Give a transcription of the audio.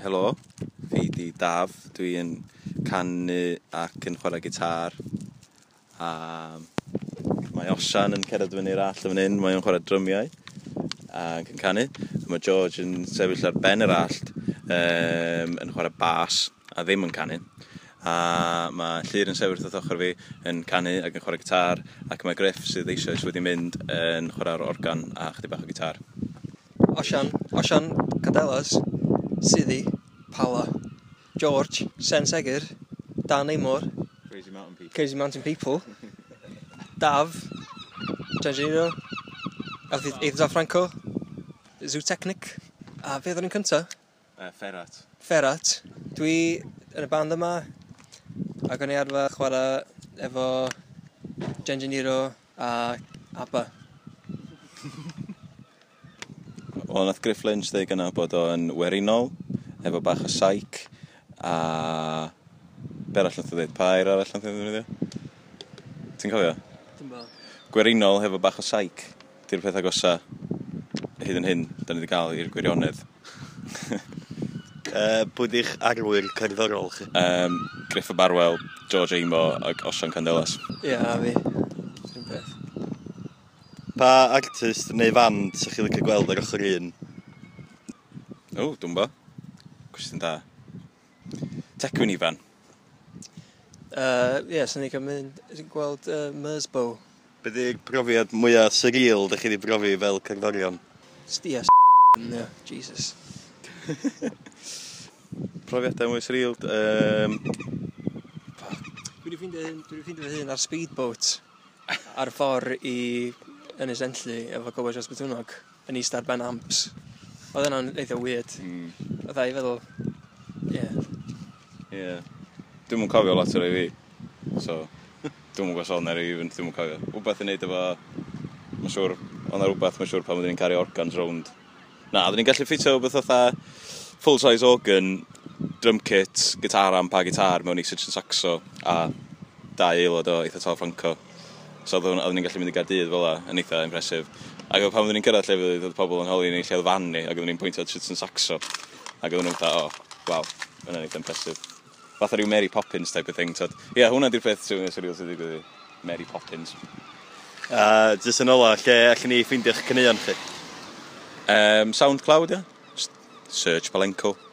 helo, fi di Daf, dwi'n canu ac yn chwarae gitar. A mae Osian yn cerdded fyny'r all yn hyn, mae o'n chwarae drymiau ac yn canu. Mae George yn sefyll ar ben yr allt um, yn chwarae bas a ddim yn canu. A mae Llyr yn sefyll wrth ochr fi yn canu ac yn chwarae gitar ac mae Griff sydd eisoes wedi mynd yn chwarae'r organ a chdi bach o gitar. Osian, Osian, Cadelas, Siddi, Pala, George, Sensegir, Dan Eymor, Crazy Mountain People, Crazy Mountain People Dav, Giangino, Eidda Franco, Zootechnic, a fe ddod yn cynta? Uh, Ferrat. Ferrat. Dwi yn y band yma, ac o'n i arfa chwarae efo Giangino a Abba. Wel, nath Griff Lynch ddeud gyna bod o'n werinol, efo bach o saic, a... Be arall nath o ddeud? Pa air arall nath o ddefnyddio? Ti'n cofio? Dim. Gwerinol hefo bach o saic. Di'r peth agosa hyd yn hyn, da ni wedi cael i'r gwirionedd. uh, bwyd eich arwyr cerddorol chi? Um, Griff y Barwell, George Eimo ac Osian Candelas. Ie, yeah, a fi. Pa artist neu fand sy'ch chi'n licio gweld ar ochr un? O, dwi'n bo. Cwestiwn da. Tecwyn Ifan. Uh, Ie, yeah, sy'n ni'n mynd gweld uh, Mersbow. Be di'r profiad mwyaf surreal ydych chi wedi brofi fel cerddorion? Stia s***, Jesus. Profiadau mwy surreal... Um... Dwi wedi ffeindio hyn, dwi wedi ffeindio hyn ar speedboat ar ffordd i yn essentially efo cobwys Asbethwnnog yn eist ar ben amps. Oedd yna'n eitha weird. Mm. Oedd i feddwl, ie. Yeah. Ie. Yeah. Dwi'n mwyn cofio lot o'r ei fi. So, dwi'n mwyn gwasol na'r ei even, dwi'n mwyn cofio. Wbeth i neud efo, mae'n siŵr, ond ar wbeth mae'n siŵr pan oedden ni'n cario organs rownd. Na, oedden ni'n gallu ffitio wbeth oedd full-size organ, drum kit, gitar amp a gitar mewn i Sitchin saxo a dau aelod o eitha tal Franco. So oedden ni'n gallu mynd i Gardydd fel la, yn eitha impresif. Ac pan oedden ni'n cyrraedd llefydd, oedd pobl yn holi ni lle oedd fan ni, ac oedden ni'n pwyntio at Chitson Saxo. Ac oedden nhw'n fatha, o, oh, waw, yna'n eitha impresif. Fatha rhyw Mary Poppins type of thing. Ie, yeah, hwnna di'r peth sy'n syrwyl sydd wedi gwybod. Mary Poppins. A uh, jyst yn ola, lle allan ni ffeindio'ch cyneuon chi? Um, SoundCloud, ia. Yeah. Search Palenco.